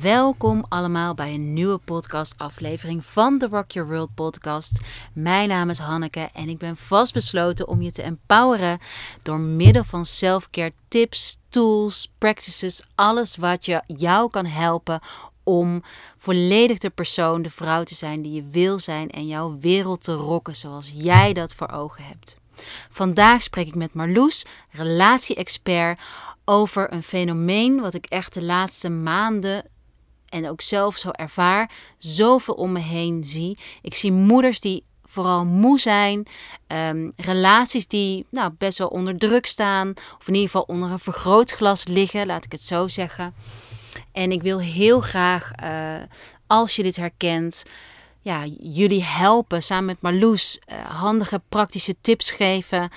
Welkom allemaal bij een nieuwe podcastaflevering van de Rock Your World podcast. Mijn naam is Hanneke en ik ben vastbesloten om je te empoweren door middel van selfcare tips, tools, practices, alles wat je jou kan helpen om volledig de persoon, de vrouw te zijn die je wil zijn en jouw wereld te rocken zoals jij dat voor ogen hebt. Vandaag spreek ik met Marloes, relatie-expert, over een fenomeen wat ik echt de laatste maanden en ook zelf zo ervaar, zoveel om me heen zie. Ik zie moeders die vooral moe zijn, um, relaties die nou, best wel onder druk staan, of in ieder geval onder een vergrootglas liggen, laat ik het zo zeggen. En ik wil heel graag, uh, als je dit herkent, ja, jullie helpen samen met Marloes uh, handige praktische tips geven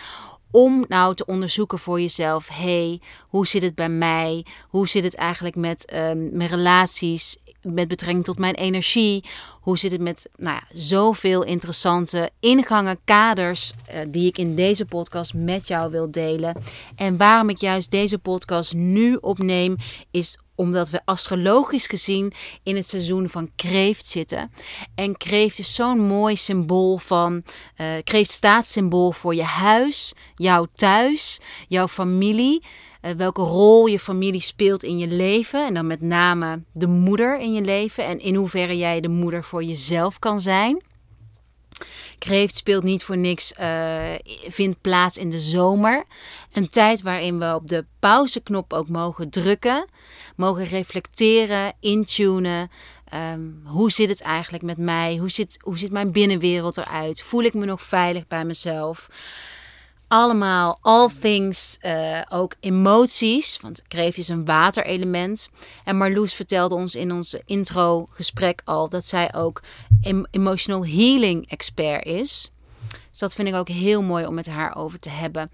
om nou te onderzoeken voor jezelf: hey, hoe zit het bij mij? Hoe zit het eigenlijk met um, mijn relaties? Met betrekking tot mijn energie. Hoe zit het met nou ja, zoveel interessante ingangen, kaders uh, die ik in deze podcast met jou wil delen. En waarom ik juist deze podcast nu opneem, is omdat we astrologisch gezien in het seizoen van kreeft zitten. En kreeft is zo'n mooi symbool van. Uh, kreeft staat symbool voor je huis, jouw thuis, jouw familie. Uh, welke rol je familie speelt in je leven. En dan met name de moeder in je leven. En in hoeverre jij de moeder voor jezelf kan zijn. Kreeft speelt niet voor niks, uh, vindt plaats in de zomer. Een tijd waarin we op de pauzeknop ook mogen drukken, mogen reflecteren, intunen. Um, hoe zit het eigenlijk met mij? Hoe zit, hoe zit mijn binnenwereld eruit? Voel ik me nog veilig bij mezelf? Allemaal, all things, uh, ook emoties. Want kreeft is een waterelement. En Marloes vertelde ons in onze intro gesprek al dat zij ook emotional healing expert is. Dus dat vind ik ook heel mooi om met haar over te hebben.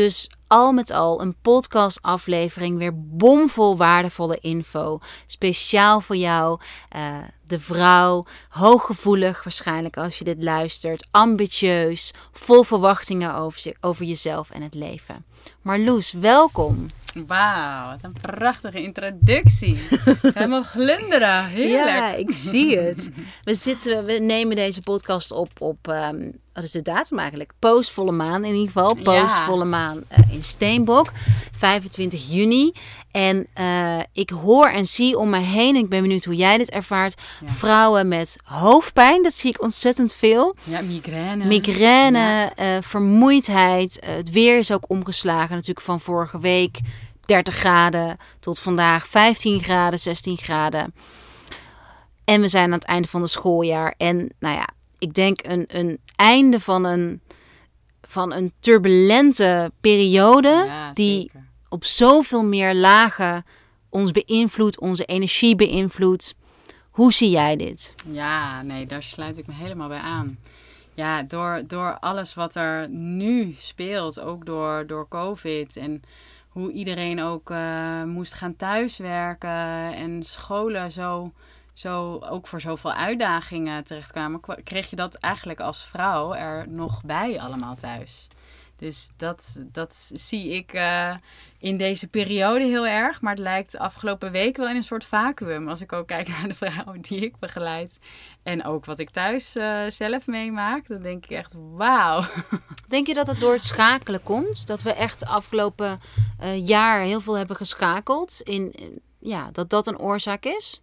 Dus al met al een podcast-aflevering, weer bomvol waardevolle info. Speciaal voor jou, uh, de vrouw, hooggevoelig waarschijnlijk als je dit luistert, ambitieus, vol verwachtingen over, over jezelf en het leven. Marloes, welkom. Wauw, wat een prachtige introductie. Helemaal glunderen, heerlijk. Ja, ik zie het. We, zitten, we nemen deze podcast op op, um, wat is de datum eigenlijk? Postvolle maan in ieder geval. Postvolle maan uh, in Steenbok, 25 juni. En uh, ik hoor en zie om me heen, ik ben benieuwd hoe jij dit ervaart, ja. vrouwen met hoofdpijn. Dat zie ik ontzettend veel. Ja, migraine. Migraine, ja. uh, vermoeidheid. Uh, het weer is ook omgeslagen natuurlijk van vorige week. 30 graden tot vandaag 15 graden, 16 graden. En we zijn aan het einde van het schooljaar. En nou ja, ik denk een, een einde van een, van een turbulente periode. Ja, die. Op zoveel meer lagen ons beïnvloedt, onze energie beïnvloedt. Hoe zie jij dit? Ja, nee, daar sluit ik me helemaal bij aan. Ja, door, door alles wat er nu speelt, ook door, door COVID en hoe iedereen ook uh, moest gaan thuiswerken en scholen zo, zo ook voor zoveel uitdagingen terechtkwamen, kreeg je dat eigenlijk als vrouw er nog bij allemaal thuis. Dus dat, dat zie ik uh, in deze periode heel erg. Maar het lijkt de afgelopen week wel in een soort vacuüm. Als ik ook kijk naar de vrouwen die ik begeleid. En ook wat ik thuis uh, zelf meemaak. Dan denk ik echt, wauw. Denk je dat het door het schakelen komt? Dat we echt de afgelopen uh, jaar heel veel hebben geschakeld? In, ja, dat dat een oorzaak is?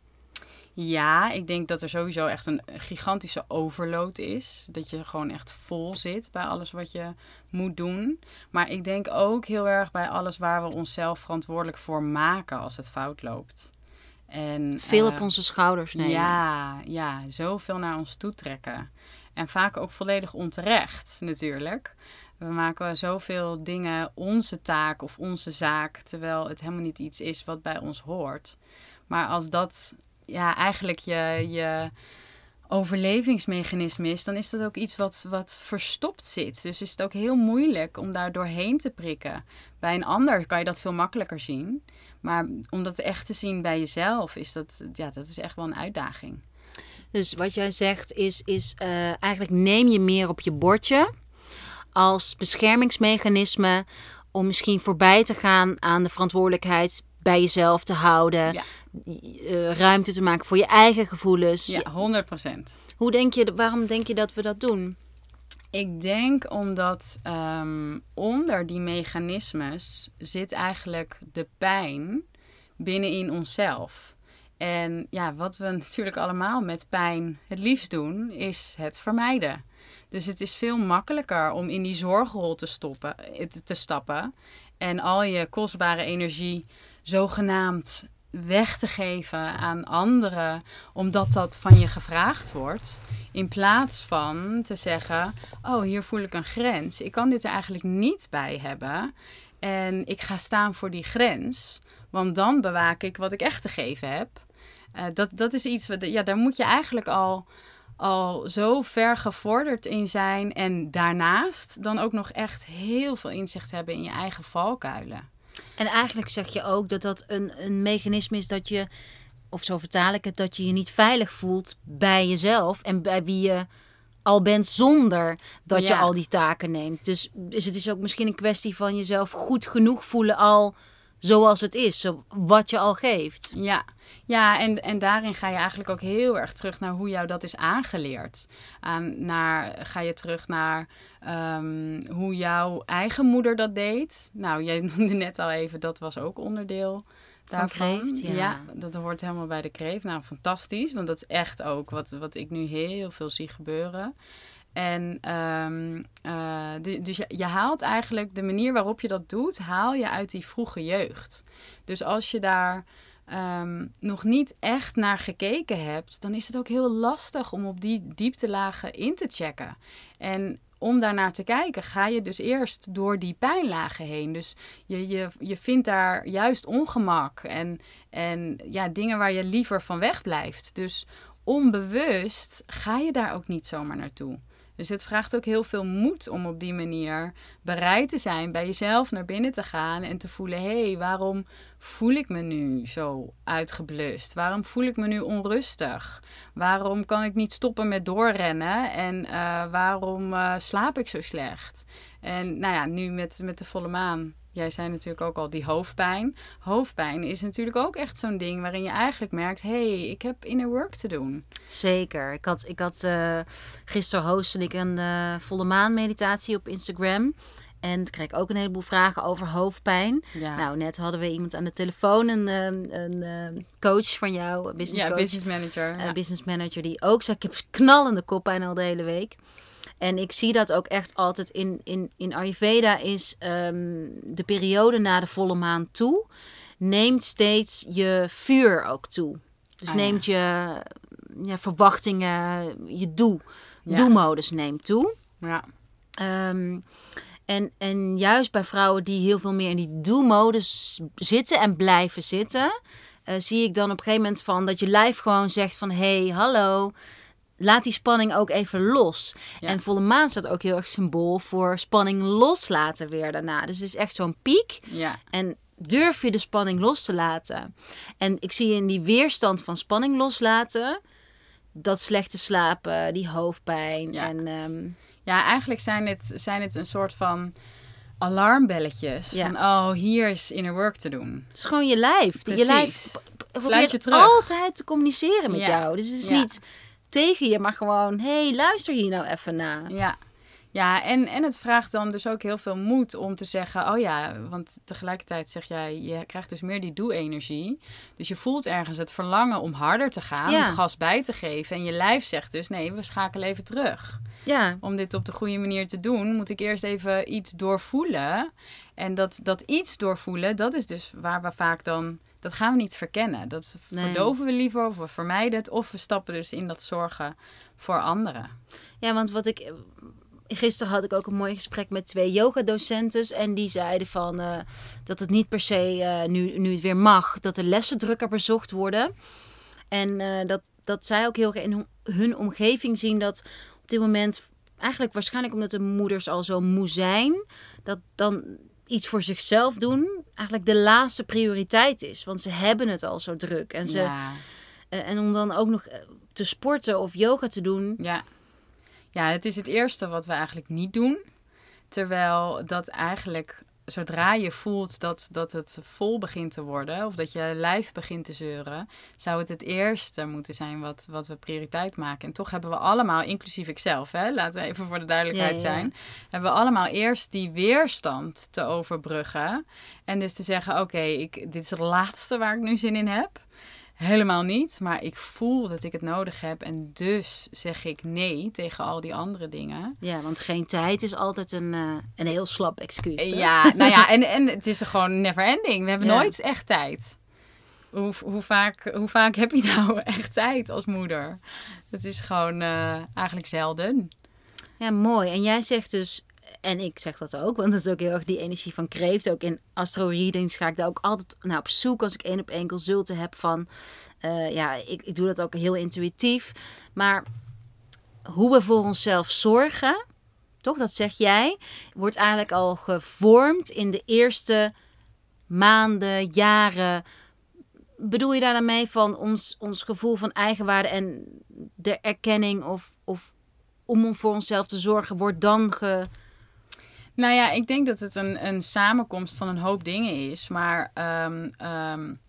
Ja, ik denk dat er sowieso echt een gigantische overload is. Dat je gewoon echt vol zit bij alles wat je moet doen. Maar ik denk ook heel erg bij alles waar we onszelf verantwoordelijk voor maken als het fout loopt. En, Veel uh, op onze schouders nemen. Ja, ja, zoveel naar ons toe trekken. En vaak ook volledig onterecht natuurlijk. We maken zoveel dingen onze taak of onze zaak, terwijl het helemaal niet iets is wat bij ons hoort. Maar als dat ja, eigenlijk je, je overlevingsmechanisme is, dan is dat ook iets wat, wat verstopt zit. Dus is het ook heel moeilijk om daar doorheen te prikken. Bij een ander kan je dat veel makkelijker zien. Maar om dat echt te zien bij jezelf, is dat, ja, dat is echt wel een uitdaging. Dus wat jij zegt is, is uh, eigenlijk neem je meer op je bordje als beschermingsmechanisme om misschien voorbij te gaan aan de verantwoordelijkheid bij jezelf te houden. Ja. eh, ruimte te maken voor je eigen gevoelens. Ja, 100%. Hoe denk je, waarom denk je dat we dat doen? Ik denk omdat ehm, onder die mechanismes zit eigenlijk de pijn binnenin onszelf. En ja, wat we natuurlijk allemaal met pijn het liefst doen, is het vermijden. Dus het is veel makkelijker om in die zorgrol te, stoppen, te stappen en al je kostbare energie zogenaamd weg te geven aan anderen, omdat dat van je gevraagd wordt. In plaats van te zeggen: Oh, hier voel ik een grens. Ik kan dit er eigenlijk niet bij hebben. En ik ga staan voor die grens, want dan bewaak ik wat ik echt te geven heb. Uh, dat, dat is iets, wat, ja, daar moet je eigenlijk al, al zo ver gevorderd in zijn. En daarnaast dan ook nog echt heel veel inzicht hebben in je eigen valkuilen. En eigenlijk zeg je ook dat dat een, een mechanisme is dat je, of zo vertaal ik het, dat je je niet veilig voelt bij jezelf en bij wie je al bent zonder dat Ja. je al die taken neemt. Dus, dus het is ook misschien een kwestie van jezelf goed genoeg voelen al zoals het is, zo, wat je al geeft. Ja, ja en, en daarin ga je eigenlijk ook heel erg terug naar hoe jou dat is aangeleerd. Aan, naar, ga je terug naar ehm, hoe jouw eigen moeder dat deed. Nou, jij noemde net al even, dat was ook onderdeel daarvan. kreeft, ja. dat hoort helemaal bij de kreeft. Nou, fantastisch, want dat is echt ook wat, wat ik nu heel veel zie gebeuren. En ehm, eh, dus je, je haalt eigenlijk de manier waarop je dat doet, haal je uit die vroege jeugd. Dus als je daar ehm, nog niet echt naar gekeken hebt, dan is het ook heel lastig om op die dieptelagen in te checken. En om daarnaar te kijken, ga je dus eerst door die pijnlagen heen. Dus je, je, je vindt daar juist ongemak en, en ja, dingen waar je liever van weg blijft. Dus onbewust ga je daar ook niet zomaar naartoe. Dus het vraagt ook heel veel moed om op die manier bereid te zijn bij jezelf naar binnen te gaan en te voelen: hé, hey, waarom voel ik me nu zo uitgeblust? Waarom voel ik me nu onrustig? Waarom kan ik niet stoppen met doorrennen? En eh, waarom eh, slaap ik zo slecht? En nou ja, nu met, met de volle maan. Jij zei natuurlijk ook al die hoofdpijn. Hoofdpijn is natuurlijk ook echt zo'n ding waarin je eigenlijk merkt: hé, hey, ik heb inner work te doen. Zeker. Ik had, ik had eh, gisteren hostte ik een eh, volle maan meditatie op Instagram. En toen kreeg ik ook een heleboel vragen over hoofdpijn. Ja, Nou, net hadden we iemand aan de telefoon, een, eh, een eh, coach van jou, een business ja coach, business manager. ja. business manager, die ook zei: Ik heb knallende koppijn al de hele week. En ik zie dat ook echt altijd in, in, in Ayurveda is ehm, de periode na de volle maan toe, neemt steeds je vuur ook toe. Dus Ah, ja. neemt je ja, verwachtingen, je doe, Ja. doe-modus neemt toe. ja. Ehm, en, en juist bij vrouwen die heel veel meer in die do-modus zitten en blijven zitten, eh, zie ik dan op een gegeven moment van dat je lijf gewoon zegt van hé, hey, hallo, laat die spanning ook even los. Ja. En volle maan staat ook heel erg symbool voor spanning loslaten weer daarna. Dus het is echt zo'n piek. ja. En durf je de spanning los te laten? En ik zie in die weerstand van spanning loslaten, dat slechte slapen, die hoofdpijn Ja. en... ehm, Ja, eigenlijk zijn het, zijn het een soort van alarmbelletjes. Ja. Van, oh, hier is inner work te doen. Het is gewoon je lijf. Je Precies. lijf probeert je terug. altijd te communiceren met Ja. jou. Dus het is niet tegen je, maar gewoon... hé, hey, luister hier nou even na. Ja, ja en, en het vraagt dan dus ook heel veel moed om te zeggen... oh ja, want tegelijkertijd zeg jij... je krijgt dus meer die doe-energie. Dus je voelt ergens het verlangen om harder te gaan... Ja. om gas bij te geven. En je lijf zegt dus... nee, we schakelen even terug. Ja, Om dit op de goede manier te doen... moet ik eerst even iets doorvoelen. En dat, dat iets doorvoelen... dat is dus waar we vaak dan... dat gaan we niet verkennen. Dat Nee. verdoven we liever of we vermijden het... of we stappen dus in dat zorgen voor anderen. ja, want wat ik... Gisteren had ik ook een mooi gesprek met twee yogadocenten. En die zeiden van eh, dat het niet per se, eh, nu, nu het weer mag, dat de lessen drukker bezocht worden. En eh, dat, dat zij ook heel erg in hun omgeving zien dat op dit moment, eigenlijk waarschijnlijk omdat de moeders al zo moe zijn, dat dan iets voor zichzelf doen eigenlijk de laatste prioriteit is. Want ze hebben het al zo druk. En, ze, Ja. eh, en om dan ook nog eh, te sporten of yoga te doen. Ja. ja, het is het eerste wat we eigenlijk niet doen. Terwijl dat eigenlijk zodra je voelt dat, dat het vol begint te worden, of dat je lijf begint te zeuren, zou het het eerste moeten zijn wat, wat we prioriteit maken. En toch hebben we allemaal, inclusief ikzelf, hè, laten we even voor de duidelijkheid zijn, hebben we allemaal eerst die weerstand te overbruggen. En dus te zeggen: Oké, ik dit is het laatste waar ik nu zin in heb. Helemaal niet, maar ik voel dat ik het nodig heb en dus zeg ik nee tegen al die andere dingen. Ja, want geen tijd is altijd een, uh, een heel slap excuus. Ja, nou ja, en, en het is gewoon never ending. We hebben nooit echt tijd. Hoe, hoe, vaak, hoe vaak heb je nou echt tijd als moeder? Dat is gewoon uh, eigenlijk zelden. Ja, mooi. En jij zegt dus en ik zeg dat ook, want dat is ook heel erg die energie van kreeft. Ook in astro-readings ga ik daar ook altijd naar op zoek als ik één op één consulten heb van... Uh, ja, ik, ik doe dat ook heel intuïtief. Maar hoe we voor onszelf zorgen, toch, dat zeg jij, wordt eigenlijk al gevormd in de eerste maanden, jaren. Bedoel je daar dan mee van ons, ons gevoel van eigenwaarde en de erkenning of, of om voor onszelf te zorgen, wordt dan ge, nou ja, ik denk dat het een, een samenkomst van een hoop dingen is. Maar um, um,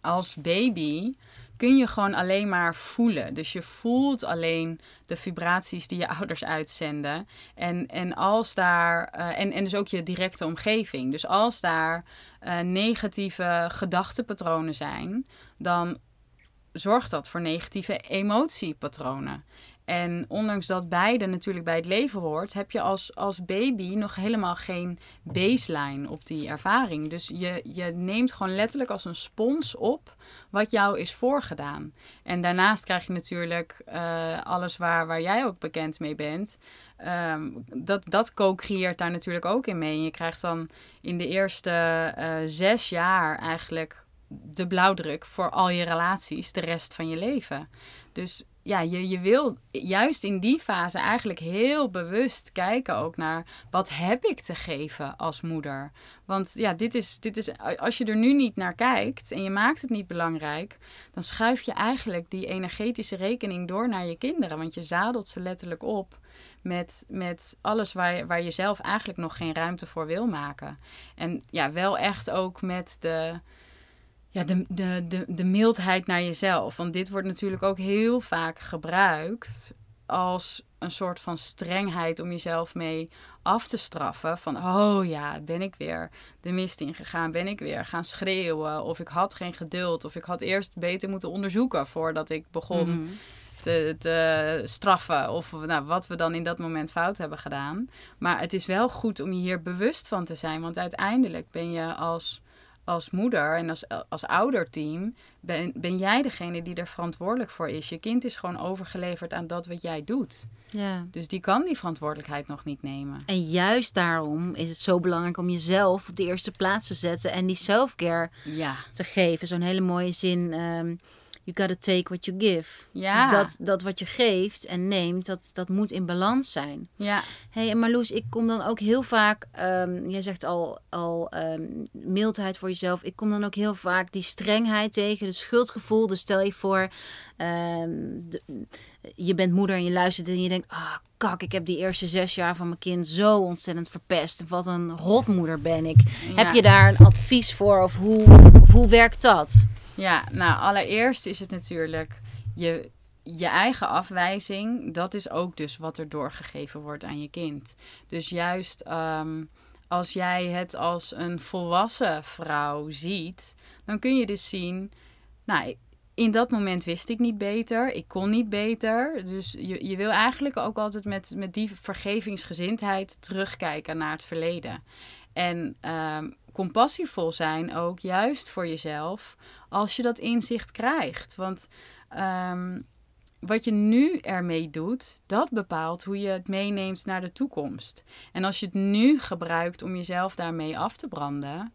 als baby kun je gewoon alleen maar voelen. Dus je voelt alleen de vibraties die je ouders uitzenden. En, en als daar. Uh, en, en dus ook je directe omgeving. Dus als daar uh, negatieve gedachtenpatronen zijn, dan zorgt dat voor negatieve emotiepatronen. En ondanks dat beide natuurlijk bij het leven hoort, heb je als, als baby nog helemaal geen baseline op die ervaring. Dus je, je neemt gewoon letterlijk als een spons op wat jou is voorgedaan. En daarnaast krijg je natuurlijk uh, alles waar, waar jij ook bekend mee bent. Um, dat dat co-creëert daar natuurlijk ook in mee. En je krijgt dan in de eerste uh, zes jaar eigenlijk de blauwdruk voor al je relaties de rest van je leven. Dus ja, je, je wil juist in die fase eigenlijk heel bewust kijken ook naar wat heb ik te geven als moeder. Want ja, dit is, dit is, als je er nu niet naar kijkt en je maakt het niet belangrijk, dan schuif je eigenlijk die energetische rekening door naar je kinderen. Want je zadelt ze letterlijk op met, met alles waar, waar je zelf eigenlijk nog geen ruimte voor wil maken. En ja, wel echt ook met de ja, de, de, de, de mildheid naar jezelf. Want dit wordt natuurlijk ook heel vaak gebruikt als een soort van strengheid om jezelf mee af te straffen. Van, oh ja, ben ik weer de mist ingegaan? Ben ik weer gaan schreeuwen? Of ik had geen geduld? Of ik had eerst beter moeten onderzoeken voordat ik begon mhm. te, te straffen? Of nou, wat we dan in dat moment fout hebben gedaan. Maar het is wel goed om je hier bewust van te zijn. Want uiteindelijk ben je als als moeder en als, als ouderteam ben, ben jij degene die er verantwoordelijk voor is. Je kind is gewoon overgeleverd aan dat wat jij doet. Ja. Dus die kan die verantwoordelijkheid nog niet nemen. En juist daarom is het zo belangrijk om jezelf op de eerste plaats te zetten en die selfcare ja. te geven. Zo'n hele mooie zin. Um, you gotta take what you give. Ja. Dus dat, dat wat je geeft en neemt, dat, dat moet in balans zijn. Ja. hey, en Marloes, ik kom dan ook heel vaak, um, jij zegt al, al um, mildheid voor jezelf. Ik kom dan ook heel vaak die strengheid tegen, de schuldgevoel. Dus stel je voor, um, je bent moeder en je luistert en je denkt, ah, kak, ik heb die eerste zes jaar van mijn kind zo ontzettend verpest. Wat een rotmoeder ben ik. Heb je daar een advies voor of hoe, of hoe werkt dat? Ja, nou allereerst is het natuurlijk je, je eigen afwijzing. Dat is ook dus wat er doorgegeven wordt aan je kind. Dus juist um, als jij het als een volwassen vrouw ziet, dan kun je dus zien. Nou, in dat moment wist ik niet beter. Ik kon niet beter. Dus je, je wil eigenlijk ook altijd met, met die vergevingsgezindheid terugkijken naar het verleden. En um, compassievol zijn ook juist voor jezelf als je dat inzicht krijgt. Want um, wat je nu ermee doet, dat bepaalt hoe je het meeneemt naar de toekomst. En als je het nu gebruikt om jezelf daarmee af te branden,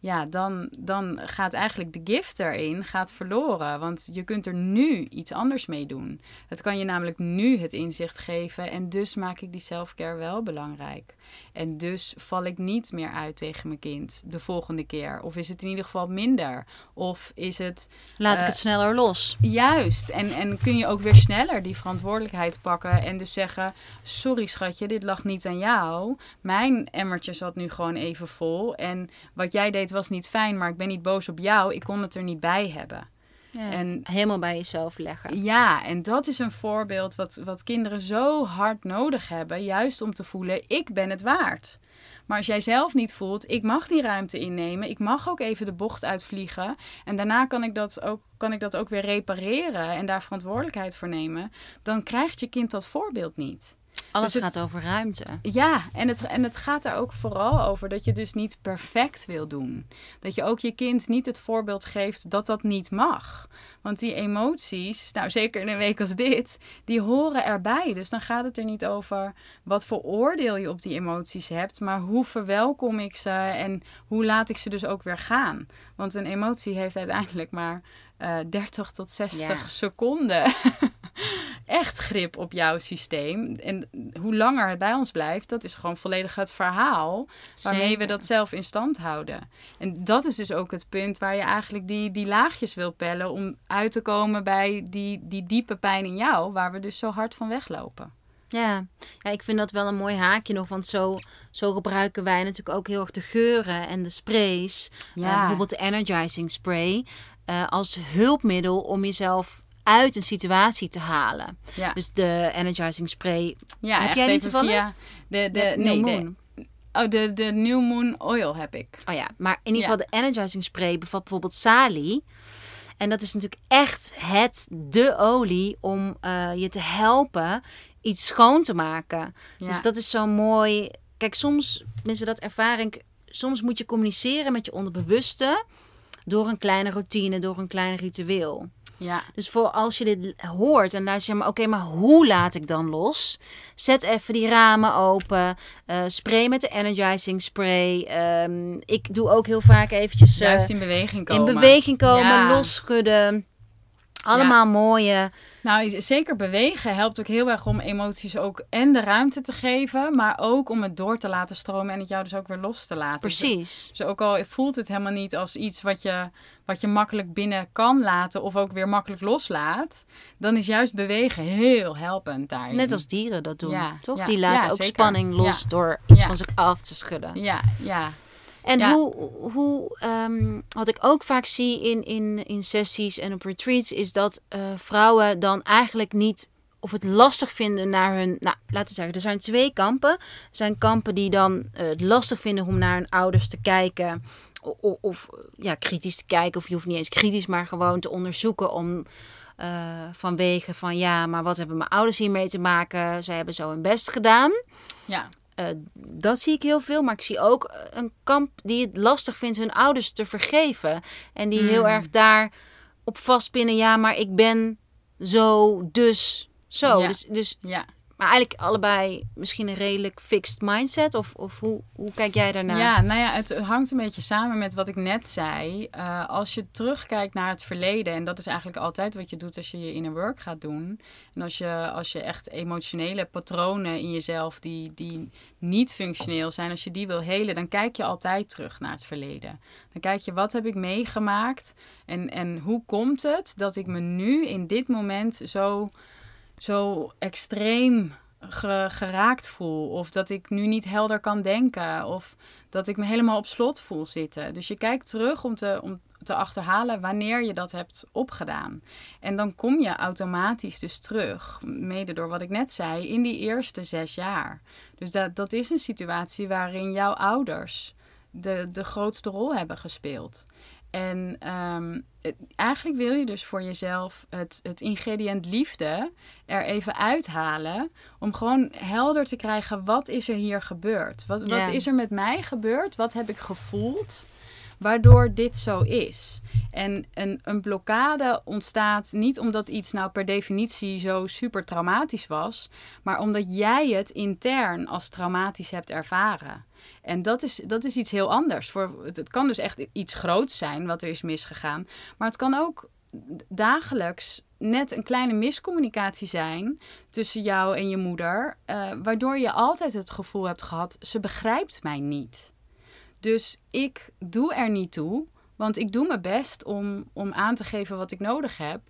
ja, dan, dan gaat eigenlijk de gift erin gaat verloren. Want je kunt er nu iets anders mee doen. Het kan je namelijk nu het inzicht geven. En dus maak ik die selfcare wel belangrijk. En dus val ik niet meer uit tegen mijn kind de volgende keer. Of is het in ieder geval minder? Of is het. Laat ik het uh, sneller los. Juist. En, en kun je ook weer sneller die verantwoordelijkheid pakken. En dus zeggen: Sorry schatje, dit lag niet aan jou. Mijn emmertje zat nu gewoon even vol. En wat jij deed was niet fijn, maar ik ben niet boos op jou. Ik kon het er niet bij hebben. Ja, en, helemaal bij jezelf leggen. Ja, en dat is een voorbeeld wat, wat kinderen zo hard nodig hebben. Juist om te voelen, ik ben het waard. Maar als jij zelf niet voelt, ik mag die ruimte innemen. Ik mag ook even de bocht uitvliegen. En daarna kan ik dat ook, kan ik dat ook weer repareren en daar verantwoordelijkheid voor nemen. Dan krijgt je kind dat voorbeeld niet. Alles dus het, gaat over ruimte. Ja, en het, en het gaat er ook vooral over dat je dus niet perfect wil doen. Dat je ook je kind niet het voorbeeld geeft dat dat niet mag. Want die emoties, nou zeker in een week als dit, die horen erbij. Dus dan gaat het er niet over wat voor oordeel je op die emoties hebt, maar hoe verwelkom ik ze en hoe laat ik ze dus ook weer gaan. Want een emotie heeft uiteindelijk maar uh, 30 tot 60 ja. seconden echt grip op jouw systeem. En hoe langer het bij ons blijft, dat is gewoon volledig het verhaal waarmee Zeker. we dat zelf in stand houden. En dat is dus ook het punt waar je eigenlijk die, die laagjes wil pellen om uit te komen bij die, die diepe pijn in jou, waar we dus zo hard van weglopen. Ja. ja, ik vind dat wel een mooi haakje nog. Want zo, zo gebruiken wij natuurlijk ook heel erg de geuren en de sprays. Ja. Uh, bijvoorbeeld de energizing spray. Uh, als hulpmiddel om jezelf uit een situatie te halen. Ja. Dus de energizing spray. Ja, heb jij niet toevallig? Via de, de, nee, de, oh, de, de New Moon Oil heb ik. Oh ja, maar in ieder geval de energizing spray bevat bijvoorbeeld salie. En dat is natuurlijk echt het, de olie om uh, je te helpen iets schoon te maken. Ja. Dus dat is zo mooi. Kijk, soms, mensen dat ervaring, soms moet je communiceren met je onderbewuste door een kleine routine, door een klein ritueel. Ja. Dus voor als je dit hoort en luister je maar, oké, maar hoe laat ik dan los? Zet even die ramen open. Uh, spray met de energizing spray. Um, ik doe ook heel vaak eventjes... Uh, Juist in beweging komen. In beweging komen, ja. losschudden. Allemaal ja. mooie... Nou, zeker bewegen helpt ook heel erg om emoties ook en de ruimte te geven, maar ook om het door te laten stromen en het jou dus ook weer los te laten. Precies. Dus, dus ook al voelt het helemaal niet als iets wat je, wat je makkelijk binnen kan laten of ook weer makkelijk loslaat, dan is juist bewegen heel helpend daarin. Net als dieren dat doen, ja, toch? Ja, Die laten ja, ook zeker. spanning los door iets van zich af te schudden. Ja, ja. En Ja. hoe, hoe ehm, wat ik ook vaak zie in, in, in sessies en op retreats, is dat eh, vrouwen dan eigenlijk niet of het lastig vinden naar hun. Nou, laten we zeggen, er zijn twee kampen. Er zijn kampen die dan eh, het lastig vinden om naar hun ouders te kijken. O- o- Of, ja, kritisch te kijken. Of je hoeft niet eens kritisch, maar gewoon te onderzoeken om. eh, vanwege van ja, maar wat hebben mijn ouders hiermee te maken? Zij hebben zo hun best gedaan. ja. Eh, dat zie ik heel veel. Maar ik zie ook eh, een kamp die het lastig vindt hun ouders te vergeven. En die heel Hmm. erg daar op vastpinnen. Ja, maar ik ben zo, dus zo. Ja. Dus, dus, ja. Maar eigenlijk allebei misschien een redelijk fixed mindset. Of, of hoe, hoe kijk jij daarnaar? Ja, nou ja, het hangt een beetje samen met wat ik net zei. Eh, als je terugkijkt naar het verleden, en dat is eigenlijk altijd wat je doet als je je inner work gaat doen. En als je, als je echt emotionele patronen in jezelf die, die niet functioneel zijn, als je die wil helen, dan kijk je altijd terug naar het verleden. Dan kijk je, wat heb ik meegemaakt en, en hoe komt het dat ik me nu in dit moment zo, zo extreem ge- geraakt voel. Of dat ik nu niet helder kan denken. Of dat ik me helemaal op slot voel zitten. Dus je kijkt terug om te, om te achterhalen wanneer je dat hebt opgedaan. En dan kom je automatisch dus terug, mede door wat ik net zei, in die eerste zes jaar. Dus dat, dat is een situatie waarin jouw ouders de, de grootste rol hebben gespeeld. En ehm, het- eigenlijk wil je dus voor jezelf het, het ingrediënt liefde er even uithalen. Om gewoon helder te krijgen, wat is er hier gebeurd? Wat, wat is er met mij gebeurd? Wat heb ik gevoeld? Waardoor dit zo is. En een, een blokkade ontstaat niet omdat iets nou per definitie zo super traumatisch was, maar omdat jij het intern als traumatisch hebt ervaren. En dat is, dat is iets heel anders. Voor, het, kan dus echt iets groots zijn wat er is misgegaan, maar het kan ook dagelijks net een kleine miscommunicatie zijn tussen jou en je moeder, uh, waardoor je altijd het gevoel hebt gehad: ze begrijpt mij niet. Dus ik doe er niet toe, want ik doe mijn best om, om aan te geven wat ik nodig heb.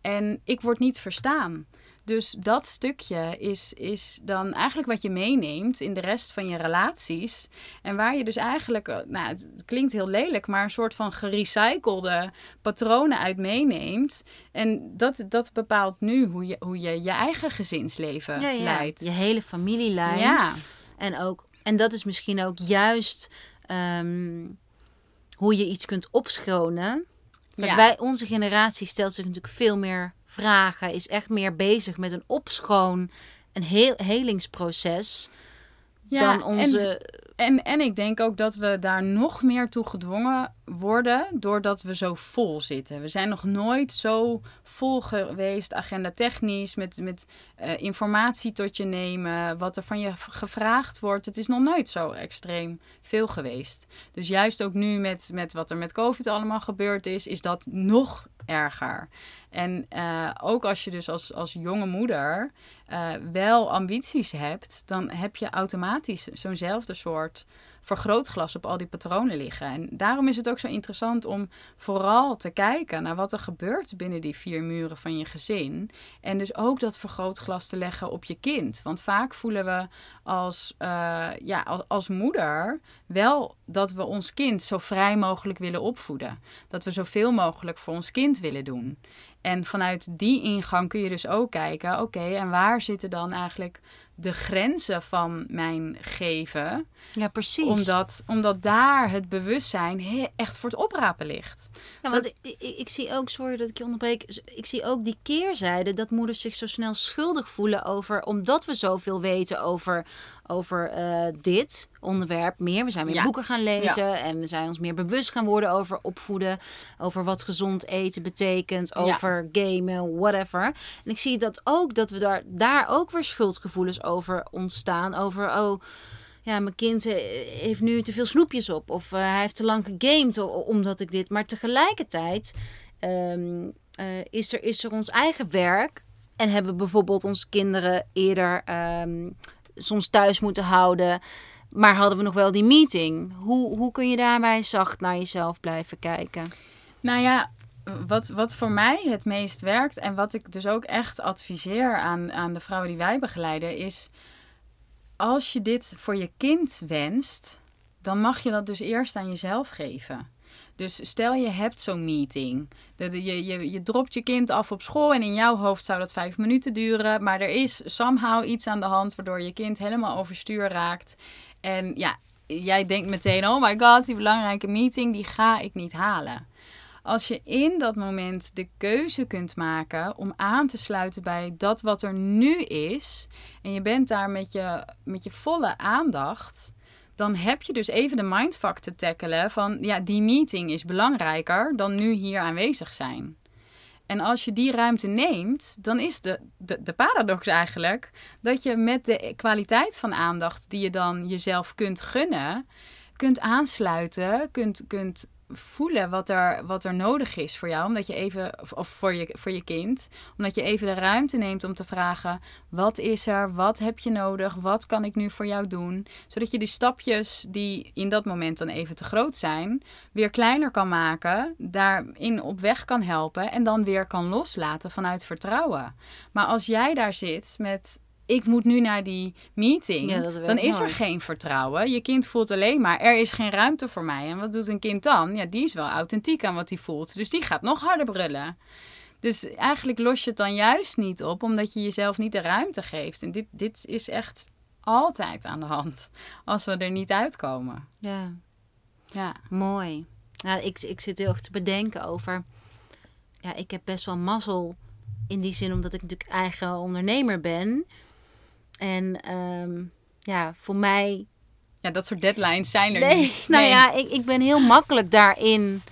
En ik word niet verstaan. Dus dat stukje is, is dan eigenlijk wat je meeneemt in de rest van je relaties. En waar je dus eigenlijk, eh, nou, het klinkt heel lelijk, maar een soort van gerecyclede patronen uit meeneemt. En dat, dat bepaalt nu hoe je hoe je, je eigen gezinsleven ja, ja. leidt. Je hele familielijn. Ja. En, ook, en dat is misschien ook juist ehm, hoe je iets kunt opschonen. Kijk, ja. wij, onze generatie stelt zich natuurlijk veel meer vragen, is echt meer bezig met een opschoon, een heel helingsproces. Ja, dan onze. En, en ik denk ook dat we daar nog meer toe gedwongen worden doordat we zo vol zitten. We zijn nog nooit zo vol geweest, agenda technisch, met, met uh, informatie tot je nemen, wat er van je gevraagd wordt. Het is nog nooit zo extreem veel geweest. Dus juist ook nu met, met wat er met COVID allemaal gebeurd is, is dat nog erger. En uh, ook als je dus als, als jonge moeder uh, wel ambities hebt, dan heb je automatisch zo'nzelfde soort vergrootglas op al die patronen liggen. En daarom is het ook zo interessant om vooral te kijken naar wat er gebeurt binnen die vier muren van je gezin. En dus ook dat vergrootglas te leggen op je kind. Want vaak voelen we als, uh, ja, als moeder wel dat we ons kind zo vrij mogelijk willen opvoeden. Dat we zoveel mogelijk voor ons kind willen doen. En vanuit die ingang kun je dus ook kijken, oké, en waar zitten dan eigenlijk de grenzen van mijn geven? Ja, precies. Omdat, omdat daar het bewustzijn echt voor het oprapen ligt. Ja, want ik, ik, zie ook, sorry dat ik je onderbreek, ik zie ook die keerzijde dat moeders zich zo snel schuldig voelen over, omdat we zoveel weten over, over uh, dit onderwerp meer. We zijn meer boeken gaan lezen en we zijn ons meer bewust gaan worden over opvoeden, over wat gezond eten betekent, over gamen, whatever. En ik zie dat ook dat we daar, daar ook weer schuldgevoelens over ontstaan. Over, oh, ja, mijn kind eh, heeft nu te veel snoepjes op. Of uh, hij heeft te lang gegamed omdat ik dit. Maar tegelijkertijd um, uh, is, er, is er ons eigen werk. En hebben we bijvoorbeeld onze kinderen eerder um, soms thuis moeten houden. Maar hadden we nog wel die meeting? Hoe, hoe kun je daarbij zacht naar jezelf blijven kijken? Nou ja, wat, wat voor mij het meest werkt en wat ik dus ook echt adviseer aan, aan de vrouwen die wij begeleiden, is als je dit voor je kind wenst, dan mag je dat dus eerst aan jezelf geven. Dus stel je hebt zo'n meeting. Je, je, je dropt je kind af op school en in jouw hoofd zou dat vijf minuten duren. Maar er is somehow iets aan de hand waardoor je kind helemaal overstuur raakt. En ja, jij denkt meteen, oh my god, die belangrijke meeting, die ga ik niet halen. Als je in dat moment de keuze kunt maken om aan te sluiten bij dat wat er nu is, en je bent daar met je, met je volle aandacht, dan heb je dus even de mindfuck te tackelen van ja, die meeting is belangrijker dan nu hier aanwezig zijn. En als je die ruimte neemt, dan is de, de, de paradox eigenlijk dat je met de kwaliteit van aandacht die je dan jezelf kunt gunnen, kunt aansluiten, kunt, kunt voelen wat er, wat er nodig is voor jou, omdat je even, of voor je, voor je kind, omdat je even de ruimte neemt om te vragen: wat is er, wat heb je nodig, wat kan ik nu voor jou doen, zodat je die stapjes die in dat moment dan even te groot zijn, weer kleiner kan maken, daarin op weg kan helpen en dan weer kan loslaten vanuit vertrouwen. Maar als jij daar zit met ik moet nu naar die meeting. dan is er geen vertrouwen. Je kind voelt alleen maar, er is geen ruimte voor mij. En wat doet een kind dan? Ja, die is wel authentiek aan wat hij voelt. Dus die gaat nog harder brullen. Dus eigenlijk los je het dan juist niet op, omdat je jezelf niet de ruimte geeft. En dit, dit is echt altijd aan de hand, als we er niet uitkomen. Ja, ja. mooi. Nou, ik, ik zit heel erg te bedenken over... Ja, ik heb best wel mazzel in die zin, omdat ik natuurlijk eigen ondernemer ben... En um, ja, voor mij ja, dat soort deadlines zijn er nee, niet. Nou ja, ik, ik ben heel makkelijk daarin.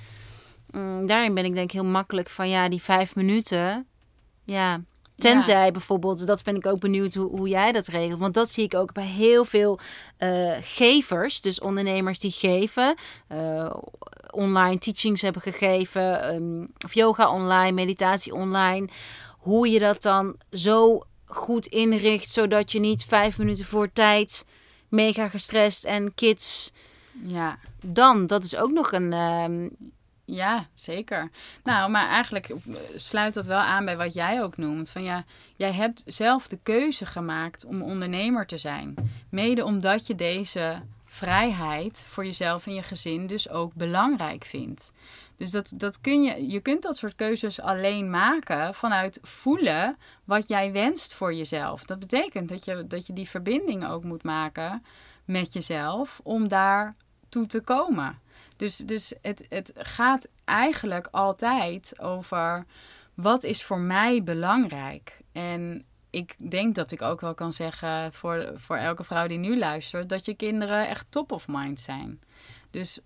Mm, daarin ben ik denk ik heel makkelijk van ja, die vijf minuten. Ja, Tenzij bijvoorbeeld, dat ben ik ook benieuwd hoe, hoe jij dat regelt. Want dat zie ik ook bij heel veel uh, gevers, dus ondernemers die geven, uh, online teachings hebben gegeven, um, of yoga online, meditatie online. Hoe je dat dan zo goed inricht, zodat je niet vijf minuten voor tijd mega gestrest en kids. Ja. Dan, dat is ook nog een. Um, ja, zeker. Nou, maar eigenlijk sluit dat wel aan bij wat jij ook noemt. Van ja, jij hebt zelf de keuze gemaakt om ondernemer te zijn. Mede omdat je deze vrijheid voor jezelf en je gezin dus ook belangrijk vindt. Dus dat, dat kun je, je kunt dat soort keuzes alleen maken vanuit voelen wat jij wenst voor jezelf. Dat betekent dat je, dat je die verbinding ook moet maken met jezelf om daar toe te komen. Dus, dus het, het gaat eigenlijk altijd over wat is voor mij belangrijk. En ik denk dat ik ook wel kan zeggen voor, voor elke vrouw die nu luistert, dat je kinderen echt top of mind zijn. Dus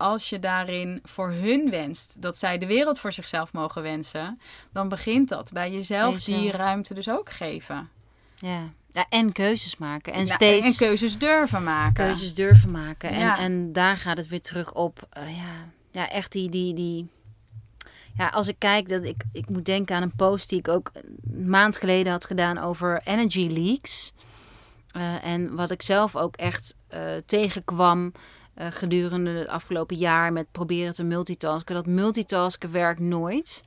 als je daarin voor hun wenst dat zij de wereld voor zichzelf mogen wensen, dan begint dat bij jezelf die ruimte dus ook geven. Ja. Ja, en keuzes maken. En steeds. En keuzes durven maken. Keuzes durven maken. En, en daar gaat het weer terug op. Uh, ja, ja, echt die, die, die. Ja, als ik kijk, dat ik, ik moet denken aan een post die ik ook een maand geleden had gedaan over energy leaks. Uh, en wat ik zelf ook echt uh, tegenkwam gedurende het afgelopen jaar met proberen te multitasken. Dat multitasken werkt nooit.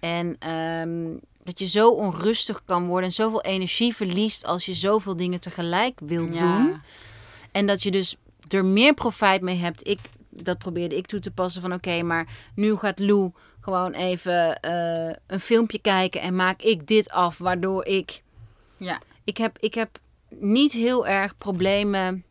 En um, dat je zo onrustig kan worden en zoveel energie verliest als je zoveel dingen tegelijk wilt doen. En dat je dus er meer profijt mee hebt. Ik, dat probeerde ik toe te passen van oké, maar nu gaat Lou gewoon even uh, een filmpje kijken en maak ik dit af, waardoor ik. Ja. Ik heb, ik heb niet heel erg problemen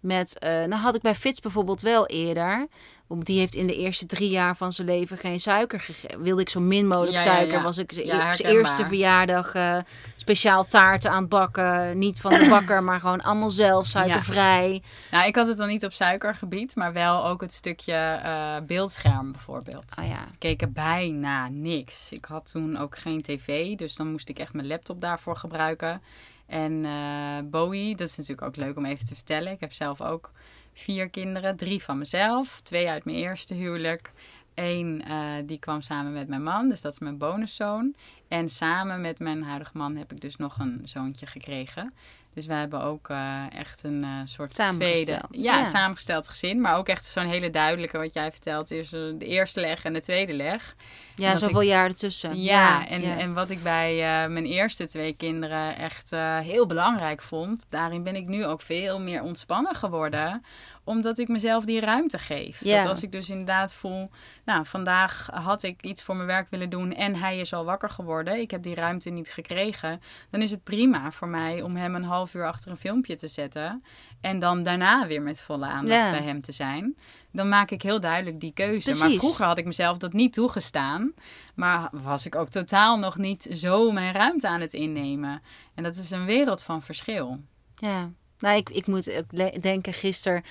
met. Uh, nou had ik bij Fits bijvoorbeeld wel eerder. Want die heeft in de eerste drie jaar van zijn leven geen suiker gegeven. Wilde ik zo min mogelijk suiker. Was ik zijn eerste verjaardag uh, speciaal taarten aan het bakken. Niet van de bakker, maar gewoon allemaal zelf suikervrij. Nou, ik had het dan niet op suikergebied, maar wel ook het stukje uh, beeldscherm bijvoorbeeld. Oh, ja. Ik keek er bijna niks. Ik had toen ook geen tv, dus dan moest ik echt mijn laptop daarvoor gebruiken. En uh, Bowie, dat is natuurlijk ook leuk om even te vertellen. Ik heb zelf ook vier kinderen. Drie van mezelf, twee uit mijn eerste huwelijk. Eén uh, die kwam samen met mijn man, dus dat is mijn bonuszoon. En samen met mijn huidige man heb ik dus nog een zoontje gekregen. Dus wij hebben ook uh, echt een uh, soort tweede... Ja, ja, samengesteld gezin. Maar ook echt zo'n hele duidelijke, wat jij vertelt, is de eerste leg en de tweede leg. Ja, zoveel ik, jaar ertussen. Ja, ja, en, en wat ik bij mijn eerste twee kinderen echt heel belangrijk vond... daarin ben ik nu ook veel meer ontspannen geworden omdat ik mezelf die ruimte geef. Ja. Dat als ik dus inderdaad voel, nou, vandaag had ik iets voor mijn werk willen doen en hij is al wakker geworden. Ik heb die ruimte niet gekregen. Dan is het prima voor mij om hem een half uur achter een filmpje te zetten. En dan daarna weer met volle aandacht bij hem te zijn. Dan maak ik heel duidelijk die keuze. Maar vroeger had ik mezelf dat niet toegestaan. Maar was ik ook totaal nog niet zo mijn ruimte aan het innemen. En dat is een wereld van verschil. Ja. Nou, ik, ik moet denken, gisteren,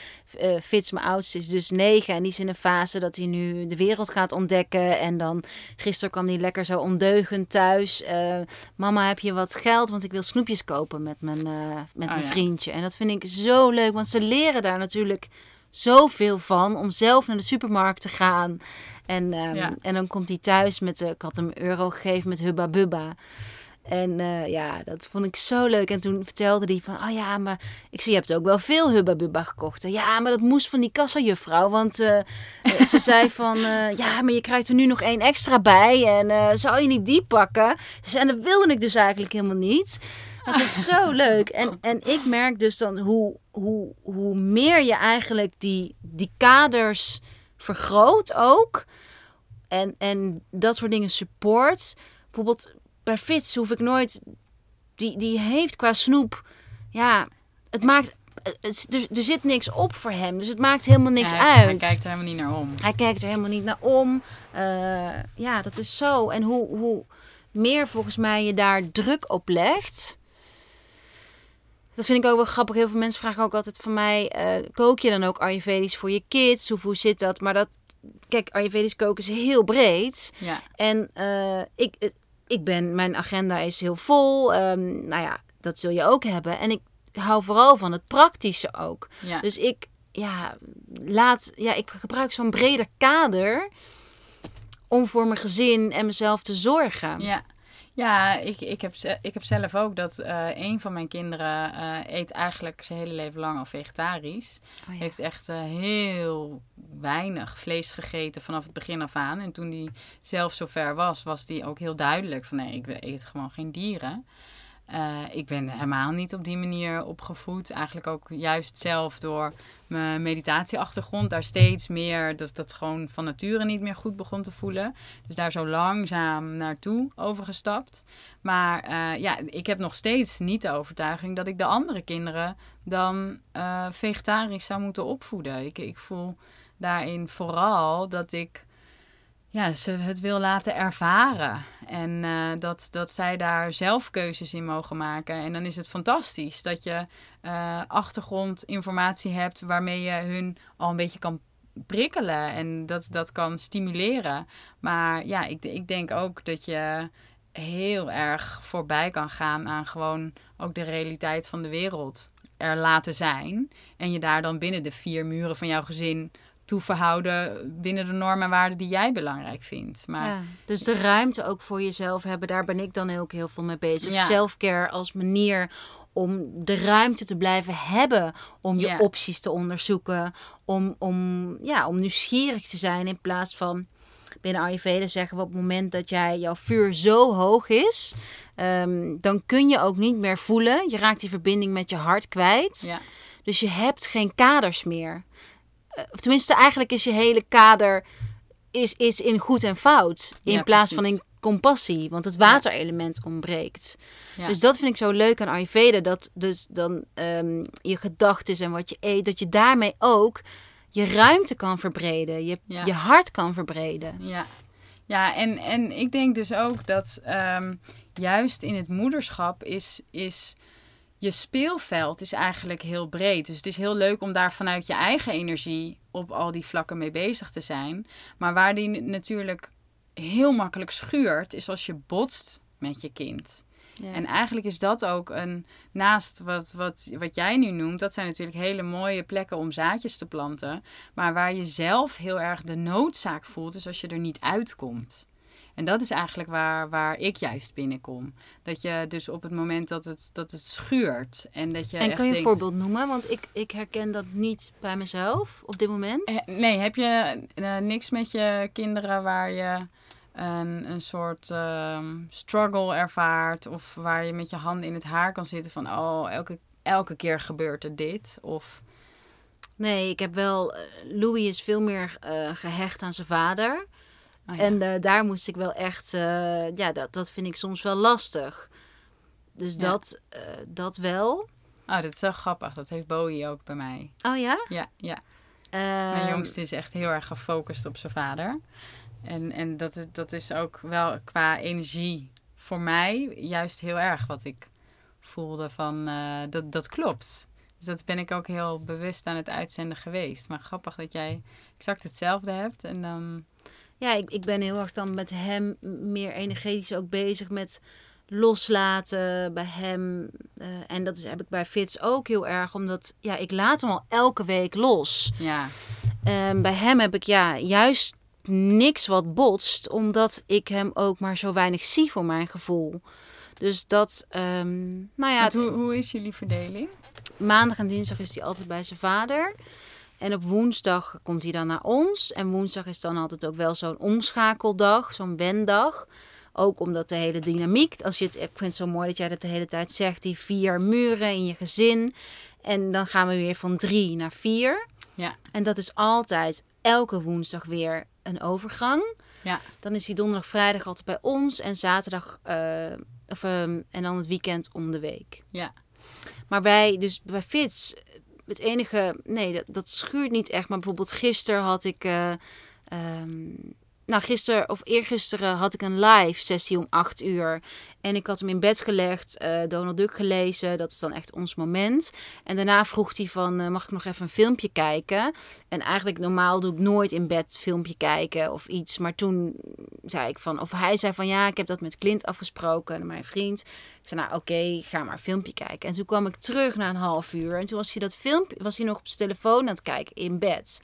uh, Fitz, mijn oudste, is dus negen. En die is in een fase dat hij nu de wereld gaat ontdekken. En dan, gisteren kwam hij lekker zo ondeugend thuis. Uh, mama, heb je wat geld? Want ik wil snoepjes kopen met mijn, uh, met oh, mijn vriendje. En dat vind ik zo leuk, want ze leren daar natuurlijk zoveel van. Om zelf naar de supermarkt te gaan. En, um, ja. en dan komt hij thuis met, ik had hem euro gegeven met Hubba Bubba. En uh, ja, dat vond ik zo leuk. En toen vertelde hij van, oh ja, maar ik zie, je hebt ook wel veel Hubba Bubba gekocht. Ja, maar dat moest van die kassajuffrouw. Want uh, ze zei van, uh, ja, maar je krijgt er nu nog één extra bij. En zou je niet die pakken? En dat wilde ik dus eigenlijk helemaal niet. Het is zo leuk. En, en ik merk dus dan hoe, hoe, hoe meer je eigenlijk die, die kaders vergroot ook. En, en dat soort dingen support. Bijvoorbeeld bij Fitz hoef ik nooit. Die, die heeft qua snoep. Ja, het maakt. Het, er, er zit niks op voor hem. Dus het maakt helemaal niks ja, uit. Hij kijkt er helemaal niet naar om. Hij kijkt er helemaal niet naar om. Uh, ja, dat is zo. En hoe, hoe meer volgens mij je daar druk op legt. Dat vind ik ook wel grappig. Heel veel mensen vragen ook altijd van mij: eh, kook je dan ook Ayurvedisch voor je kids? Of hoe zit dat? Maar dat, kijk, Ayurvedisch koken is heel breed. Ja, En eh, ik, eh, ik ben, mijn agenda is heel vol. Ehm, nou ja, dat zul je ook hebben. En ik hou vooral van het praktische ook. ja. Dus ik, ja, laat, ja, ik gebruik zo'n breder kader om voor mijn gezin en mezelf te zorgen. Ja, ja ik, ik, heb, ik heb zelf ook dat eh, een van mijn kinderen eh, eet eigenlijk zijn hele leven lang al vegetarisch. Oh ja. Heeft echt eh, heel weinig vlees gegeten vanaf het begin af aan. En toen hij zelf zover was, was hij ook heel duidelijk van nee, ik eet gewoon geen dieren. Eh, ik ben helemaal niet op die manier opgevoed. Eigenlijk ook juist zelf door mijn meditatieachtergrond daar steeds meer, dat dat gewoon van nature niet meer goed begon te voelen. Dus daar zo langzaam naartoe overgestapt. Maar eh, ja, ik heb nog steeds niet de overtuiging dat ik de andere kinderen dan eh, vegetarisch zou moeten opvoeden. Ik, ik voel daarin vooral dat ik ja, ze het wil laten ervaren. En eh, dat, dat zij daar zelf keuzes in mogen maken. En dan is het fantastisch dat je eh, achtergrondinformatie hebt waarmee je hun al een beetje kan prikkelen en dat, dat kan stimuleren. Maar ja, ik, ik denk ook dat je heel erg voorbij kan gaan aan gewoon ook de realiteit van de wereld er laten zijn. En je daar dan binnen de vier muren van jouw gezin toe verhouden binnen de normen en waarden die jij belangrijk vindt. Maar Ja, dus de ruimte ook voor jezelf hebben, daar ben ik dan ook heel veel mee bezig. Ja. Selfcare als manier om de ruimte te blijven hebben om je Ja. opties te onderzoeken, om, om, ja, om nieuwsgierig te zijn in plaats van binnen Ayurveda zeggen we op het moment dat jij jouw vuur zo hoog is, ehm, dan kun je ook niet meer voelen. Je raakt die verbinding met je hart kwijt. ja, Dus je hebt geen kaders meer. Eh, Of tenminste, eigenlijk is je hele kader is, is in goed en fout. In Ja, plaats precies. van in compassie. Want het waterelement ontbreekt. ja. Dus dat vind ik zo leuk aan Ayurveda. Dat dus dan ehm, je gedachten en wat je eet. Dat je daarmee ook je ruimte kan verbreden. Je, Ja. je hart kan verbreden. Ja, ja en, en ik denk dus ook dat ehm, juist in het moederschap is, is je speelveld is eigenlijk heel breed. Dus het is heel leuk om daar vanuit je eigen energie op al die vlakken mee bezig te zijn. Maar waar die natuurlijk heel makkelijk schuurt, is als je botst met je kind. Ja. En eigenlijk is dat ook een, naast wat, wat, wat jij nu noemt, dat zijn natuurlijk hele mooie plekken om zaadjes te planten. Maar waar je zelf heel erg de noodzaak voelt, is als je er niet uitkomt. En dat is eigenlijk waar, waar ik juist binnenkom. Dat je dus op het moment dat het, dat het schuurt en dat je en echt kan je een voorbeeld noemen? Want ik, ik herken dat niet bij mezelf op dit moment. Eh, Nee, heb je eh, niks met je kinderen waar je een, een soort ehm, struggle ervaart? Of waar je met je handen in het haar kan zitten van... oh, elke, elke keer gebeurt er dit? Of Nee, ik heb wel. eh, Louis is veel meer eh, gehecht aan zijn vader. Oh ja. En eh, daar moest ik wel echt. eh, ja, dat, dat vind ik soms wel lastig. Dus Ja. dat, eh, dat wel. Oh, dat is wel grappig. Dat heeft Bowie ook bij mij. Oh ja? Ja, ja. Mijn jongste is echt heel erg gefocust op zijn vader. En, en dat, is, dat is ook wel qua energie voor mij juist heel erg wat ik voelde van dat, dat klopt. Dus dat ben ik ook heel bewust aan het uitzenden geweest. Maar grappig dat jij exact hetzelfde hebt. En dan, Ja, ik, ik ben heel erg dan met hem meer energetisch ook bezig met loslaten bij hem. Eh, en dat is, heb ik bij Fitz ook heel erg, omdat ja, ik laat hem al elke week los. ja, Ehm, bij hem heb ik ja, juist niks wat botst, omdat ik hem ook maar zo weinig zie voor mijn gevoel. Dus dat, ehm, nou ja, het- hoe, hoe is jullie verdeling? maandag en dinsdag is hij altijd bij zijn vader. En op woensdag komt hij dan naar ons. En woensdag is dan altijd ook wel zo'n omschakeldag, zo'n wendag. Ook omdat de hele dynamiek, als je het, ik vind het zo mooi dat jij dat de hele tijd zegt, die vier muren in je gezin. En dan gaan we weer van drie naar vier. Ja. En dat is altijd elke woensdag weer een overgang. Ja. Dan is hij donderdag, vrijdag altijd bij ons. En zaterdag, eh, of, ehm, en dan het weekend om de week. Ja. Maar wij, dus bij Fits, het enige, nee, dat, dat schuurt niet echt. Maar bijvoorbeeld gisteren had ik, eh, ehm, nou, gisteren of eergisteren had ik een live sessie om 8 uur. En ik had hem in bed gelegd, uh, Donald Duck gelezen. Dat is dan echt ons moment. En daarna vroeg hij van, uh, mag ik nog even een filmpje kijken? En eigenlijk normaal doe ik nooit in bed filmpje kijken of iets. Maar toen zei ik van, of hij zei van, ja, ik heb dat met Clint afgesproken, mijn vriend. Ik zei, nou oké, ga maar filmpje kijken. En toen kwam ik terug na een half uur. En toen was hij dat filmpje, was hij nog op zijn telefoon aan het kijken in bed.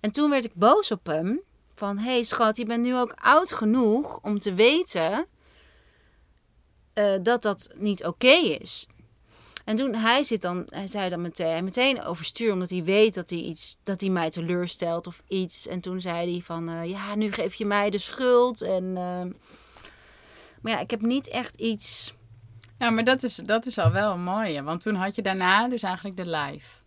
En toen werd ik boos op hem van, hé hey schat, je bent nu ook oud genoeg om te weten uh, dat dat niet oké is. En toen hij zit dan, hij zei dan meteen, meteen overstuur, omdat hij weet dat hij iets, dat hij mij teleurstelt of iets. En toen zei hij van, uh, ja, nu geef je mij de schuld. En, uh, maar ja, ik heb niet echt iets. Ja, maar dat is, dat is al wel een mooie, want toen had je daarna dus eigenlijk de live.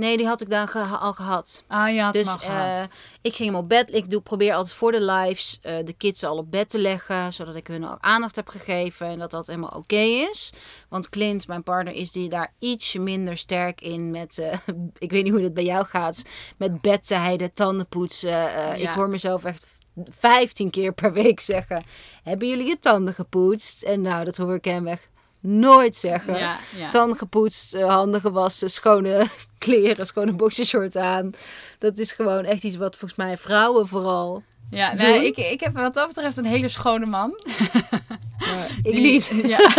Nee, die had ik dan al gehad. Ah, had dus, al gehad. Uh, ik ging hem op bed. Ik doe, probeer altijd voor de lives uh, de kids al op bed te leggen. Zodat ik hun ook aandacht heb gegeven. En dat dat helemaal oké okay is. Want Clint, mijn partner, is die daar iets minder sterk in. Met, uh, ik weet niet hoe het bij jou gaat. Met bedden, tanden poetsen. Ja. Ik hoor mezelf echt 15 keer per week zeggen: Hebben jullie je tanden gepoetst? En nou, dat hoor ik hem echt nooit zeggen. Ja, gepoetst, uh, handen gewassen, schone kleren, schone boxershort aan. Dat is gewoon echt iets wat volgens mij vrouwen vooral. Ja, nee, ik, ik heb wat dat betreft een hele schone man. ik Die, niet. Ja.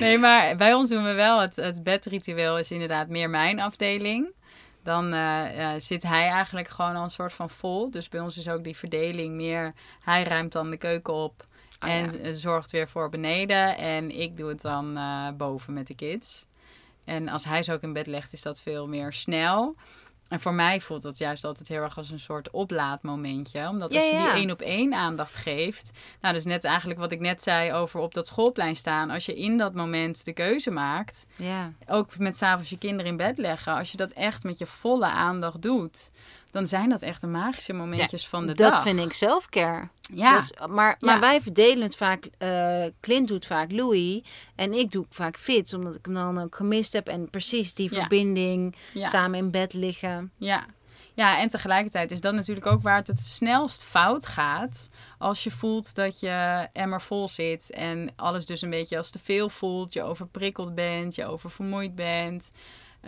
nee, maar bij ons doen we wel het, het bedritueel is inderdaad meer mijn afdeling. Dan uh, zit hij eigenlijk gewoon al een soort van vol. Dus bij ons is ook die verdeling meer. Hij ruimt dan de keuken op. Oh, en ja. zorgt weer voor beneden. En ik doe het dan uh, boven met de kids. En als hij ze ook in bed legt, is dat veel meer snel. En voor mij voelt dat juist altijd heel erg als een soort oplaadmomentje. Omdat als ja, je die één op één aandacht geeft. Nou, dus net eigenlijk wat ik net zei over op dat schoolplein staan. Als je in dat moment de keuze maakt. Ja. Ook met s'avonds je kinderen in bed leggen. Als je dat echt met je volle aandacht doet dan zijn dat echt de magische momentjes ja, van de dat dag. vind ik selfcare. Ja. Dus, maar, maar ja. wij verdelen het vaak. Uh, Clint doet vaak Louis. En ik doe vaak Fits. Omdat ik hem dan ook gemist heb. En precies die Ja. verbinding. Samen in bed liggen. Ja. Ja, en tegelijkertijd is dat natuurlijk ook waar het het snelst fout gaat. Als je voelt dat je emmer vol zit en alles dus een beetje als te veel voelt. Je overprikkeld bent, je oververmoeid bent.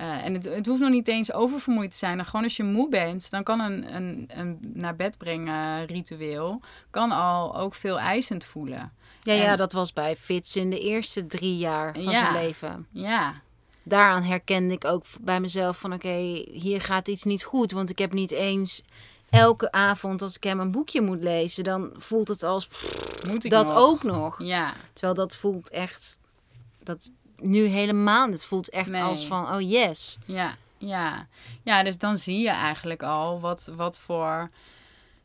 Uh, en het, het hoeft nog niet eens oververmoeid te zijn. En gewoon als je moe bent, dan kan een, een, een naar bed brengen ritueel kan al ook veel eisend voelen. Ja, En- ja, dat was bij Fits in de eerste drie jaar van Ja. zijn leven. Ja, Daaraan herkende ik ook bij mezelf van... oké, hier gaat iets niet goed. Want ik heb niet eens elke avond als ik hem een boekje moet lezen... dan voelt het als pff, moet ik dat nog? ook nog. Ja, Terwijl dat voelt echt... Dat nu helemaal. Het voelt echt Nee. als van, oh yes. ja, ja. Ja, dus dan zie je eigenlijk al wat, wat voor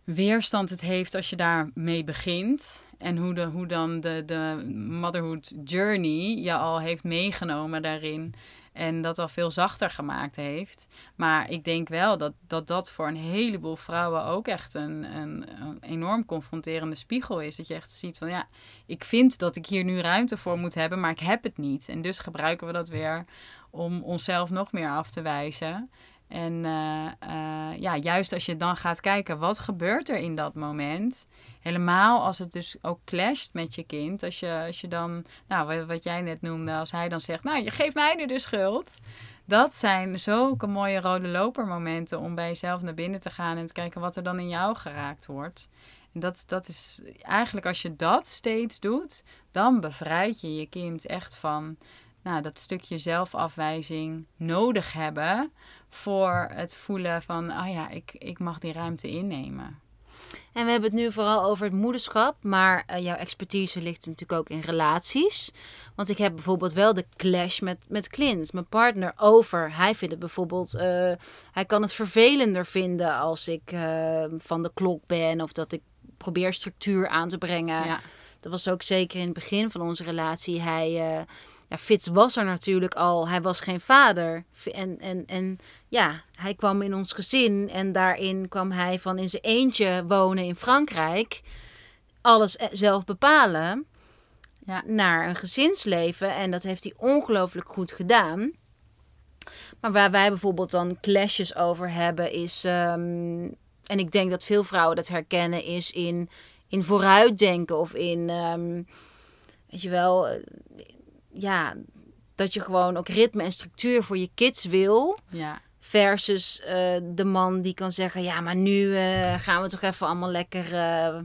weerstand het heeft als je daarmee begint. En hoe, de, hoe dan de, de motherhood journey je al heeft meegenomen daarin. En dat al veel zachter gemaakt heeft. Maar ik denk wel dat dat, dat voor een heleboel vrouwen ook echt een, een, een enorm confronterende spiegel is. Dat je echt ziet van ja, ik vind dat ik hier nu ruimte voor moet hebben, maar ik heb het niet. En dus gebruiken we dat weer om onszelf nog meer af te wijzen. En eh, eh, ja, juist als je dan gaat kijken, wat gebeurt er in dat moment? Helemaal als het dus ook clasht met je kind. Als je, als je dan, nou, wat- jij net noemde, als hij dan zegt, nou, je geeft mij nu de schuld. Dat zijn zulke mooie rode lopermomenten om bij jezelf naar binnen te gaan en te kijken wat er dan in jou geraakt wordt. En dat, dat is eigenlijk als je dat steeds doet, dan bevrijd je je kind echt van nou, dat stukje zelfafwijzing nodig hebben voor het voelen van, oh ja, ik, ik mag die ruimte innemen. En we hebben het nu vooral over het moederschap, maar eh, jouw expertise ligt natuurlijk ook in relaties. Want ik heb bijvoorbeeld wel de clash met, met Clint, mijn partner, over. Hij vindt het bijvoorbeeld, eh, hij kan het vervelender vinden als ik eh, van de klok ben of dat ik probeer structuur aan te brengen. Ja, Dat was ook zeker in het begin van onze relatie. Hij, ja, Fitz was er natuurlijk al. Hij was geen vader. En, en, en ja, hij kwam in ons gezin. En daarin kwam hij van in zijn eentje wonen in Frankrijk. Alles eh, zelf bepalen. Ja. Naar een gezinsleven. En dat heeft hij ongelooflijk goed gedaan. Maar waar wij bijvoorbeeld dan clashes over hebben is... ehm, en ik denk dat veel vrouwen dat herkennen, is in, in vooruitdenken of in, ehm, weet je wel, ja, dat je gewoon ook ritme en structuur voor je kids wil. Ja. Versus eh, de man die kan zeggen, ja, maar nu eh, gaan we toch even allemaal lekker, uh,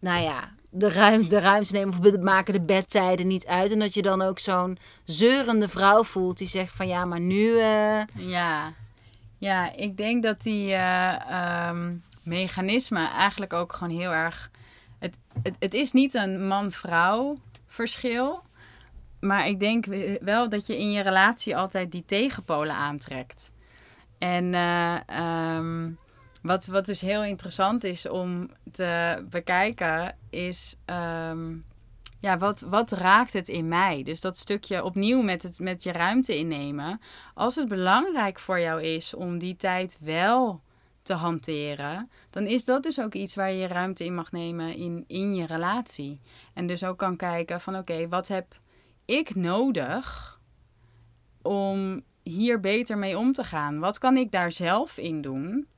nou ja, de, ruim, de ruimte nemen of maken de bedtijden niet uit. En dat je dan ook zo'n zeurende vrouw voelt die zegt van, ja, maar nu... Ja. ja, ik denk dat die um, mechanismen eigenlijk ook gewoon heel erg... Het, het, het is niet een man-vrouw verschil maar ik denk wel dat je in je relatie altijd die tegenpolen aantrekt. En uh, um, wat, wat dus heel interessant is om te bekijken, is um, ja, wat, wat raakt het in mij? Dus dat stukje opnieuw met, het, met je ruimte innemen. Als het belangrijk voor jou is om die tijd wel te hanteren, dan is dat dus ook iets waar je ruimte in mag nemen in, in je relatie. En dus ook kan kijken van oké, wat heb ik nodig om hier beter mee om te gaan? Wat kan ik daar zelf in doen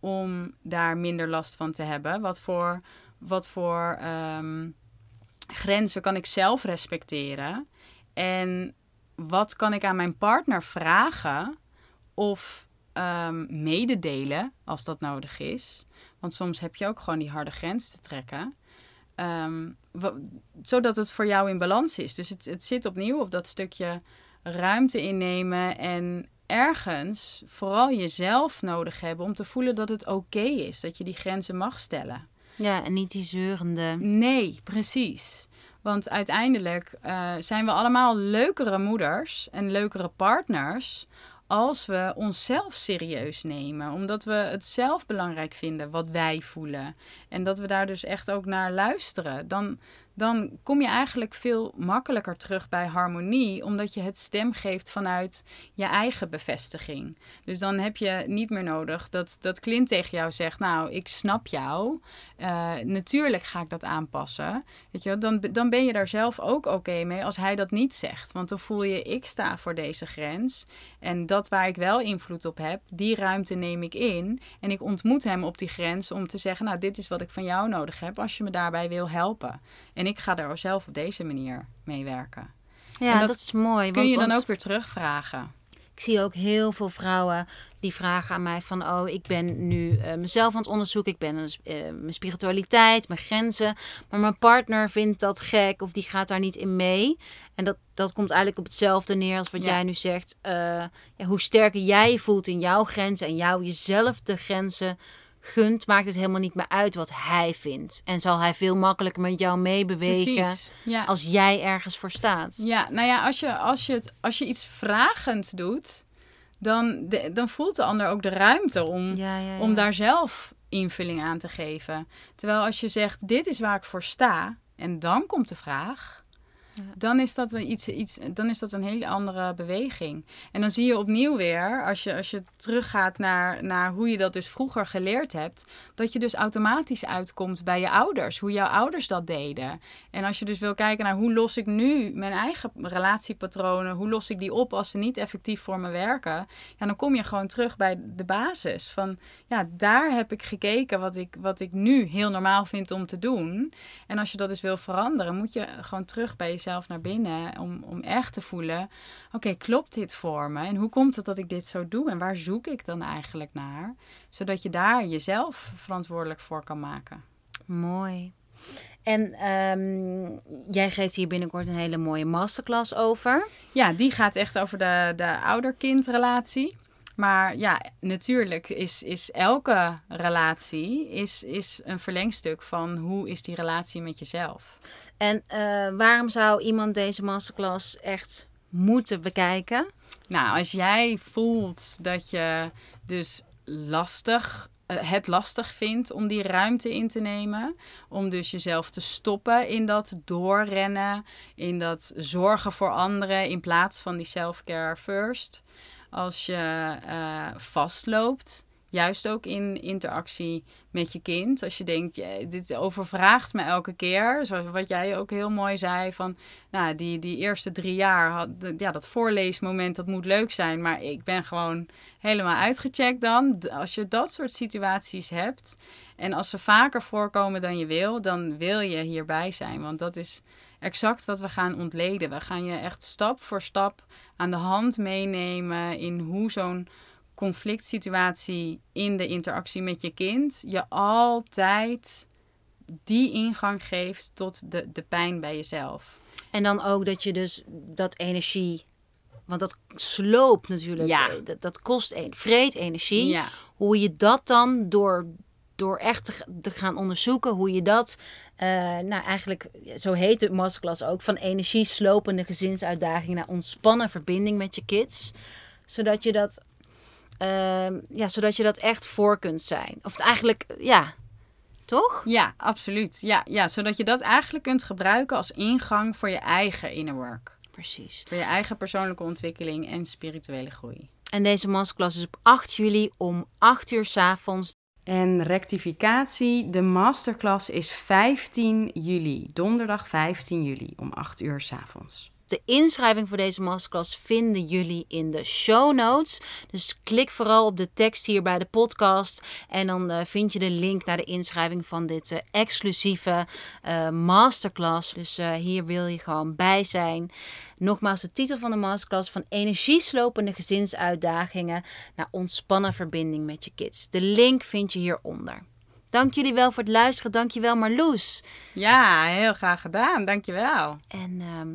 om daar minder last van te hebben? Wat voor, wat voor um, grenzen kan ik zelf respecteren? En wat kan ik aan mijn partner vragen of um, mededelen als dat nodig is? Want soms heb je ook gewoon die harde grens te trekken. Um, zodat het voor jou in balans is. Dus het, het zit opnieuw op dat stukje ruimte innemen en ergens vooral jezelf nodig hebben om te voelen dat het oké is, dat je die grenzen mag stellen. Ja, en niet die zeurende. Nee, precies. Want uiteindelijk uh, zijn we allemaal leukere moeders en leukere partners als we onszelf serieus nemen. Omdat we het zelf belangrijk vinden wat wij voelen. En dat we daar dus echt ook naar luisteren. Dan, dan kom je eigenlijk veel makkelijker terug bij harmonie, omdat je het stem geeft vanuit je eigen bevestiging. Dus dan heb je niet meer nodig dat, dat Clint tegen jou zegt: Nou, ik snap jou. Uh, natuurlijk ga ik dat aanpassen. Weet je, dan, dan ben je daar zelf ook oké mee als hij dat niet zegt. Want dan voel je: ik sta voor deze grens. En dat waar ik wel invloed op heb, die ruimte neem ik in. En ik ontmoet hem op die grens om te zeggen: Nou, dit is wat ik van jou nodig heb als je me daarbij wil helpen. En ik ga er zelf op deze manier mee werken. Ja, dat, dat, is mooi. Kun je dan ook weer terugvragen. Ik zie ook heel veel vrouwen die vragen aan mij van... oh, ik ben nu uh, mezelf aan het onderzoeken. Ik ben uh, mijn spiritualiteit, mijn grenzen. Maar mijn partner vindt dat gek of die gaat daar niet in mee. En dat, dat komt eigenlijk op hetzelfde neer als wat jij nu zegt. Uh, ja, hoe sterker jij je voelt in jouw grenzen... en jou jezelf de grenzen gunt, maakt het helemaal niet meer uit wat hij vindt. En zal hij veel makkelijker met jou meebewegen ja. als jij ergens voor staat. Ja, nou ja, als je, als je, het, als je iets vragend doet, dan, de, dan voelt de ander ook de ruimte om, om daar zelf invulling aan te geven. Terwijl als je zegt, dit is waar ik voor sta, en dan komt de vraag dan, is dat een iets, iets, dan is dat een hele andere beweging. En dan zie je opnieuw weer, als je, als je teruggaat naar, naar hoe je dat dus vroeger geleerd hebt, dat je dus automatisch uitkomt bij je ouders, hoe jouw ouders dat deden. En als je dus wil kijken naar hoe los ik nu mijn eigen relatiepatronen, hoe los ik die op als ze niet effectief voor me werken, ja, dan kom je gewoon terug bij de basis. Van ja, daar heb ik gekeken wat ik, wat ik nu heel normaal vind om te doen. En als je dat dus wil veranderen, moet je gewoon terug bij jezelf naar binnen om, om echt te voelen: oké, klopt dit voor me? En hoe komt het dat ik dit zo doe? En waar zoek ik dan eigenlijk naar? Zodat je daar jezelf verantwoordelijk voor kan maken. Mooi. En um, jij geeft hier binnenkort een hele mooie masterclass over. Ja, die gaat echt over de, de ouder-kindrelatie. Maar ja, natuurlijk is, is elke relatie is, is een verlengstuk van hoe is die relatie met jezelf. En uh, waarom zou iemand deze masterclass echt moeten bekijken? Nou, als jij voelt dat je dus lastig uh, het lastig vindt om die ruimte in te nemen. Om dus jezelf te stoppen in dat doorrennen, in dat zorgen voor anderen in plaats van die self-care first. Als je uh, vastloopt Juist ook in interactie met je kind. Als je denkt, dit overvraagt me elke keer. Zoals wat jij ook heel mooi zei. Van nou, die, die eerste drie jaar, had, ja, dat voorleesmoment, dat moet leuk zijn. Maar ik ben gewoon helemaal uitgecheckt dan. Als je dat soort situaties hebt. En als ze vaker voorkomen dan je wil, dan wil je hierbij zijn. Want dat is exact wat we gaan ontleden. We gaan je echt stap voor stap aan de hand meenemen in hoe zo'n conflict situatie in de interactie met je kind je altijd die ingang geeft tot de, de pijn bij jezelf. En dan ook dat je dus dat energie, want dat sloopt natuurlijk, Ja. eh, dat, dat kost een, vreet energie. Ja, Hoe je dat dan door, door echt te, gaan onderzoeken, hoe je dat, eh, nou eigenlijk, zo heet de masterclass ook, van energieslopende gezinsuitdaging naar ontspannen verbinding met je kids. Zodat je dat, ehm, ja, zodat je dat echt voor kunt zijn. Of het eigenlijk, ja, toch? ja absoluut. Ja, ja, zodat je dat eigenlijk kunt gebruiken als ingang voor je eigen inner work. Precies. Voor je eigen persoonlijke ontwikkeling en spirituele groei. En deze masterclass is op 8 juli om 8 uur 's avonds. En rectificatie, de masterclass is 15 juli, donderdag 15 juli om 8 uur 's avonds. De inschrijving voor deze masterclass vinden jullie in de show notes. Dus klik vooral op de tekst hier bij de podcast. En dan eh, vind je de link naar de inschrijving van dit eh, exclusieve eh, masterclass. Dus hier wil je gewoon bij zijn. Nogmaals, de titel van de masterclass: van energieslopende gezinsuitdagingen naar ontspannen verbinding met je kids. De link vind je hieronder. Dank jullie wel voor het luisteren. Dank je wel, Marloes. Ja, heel graag gedaan. Dankjewel. En ehm,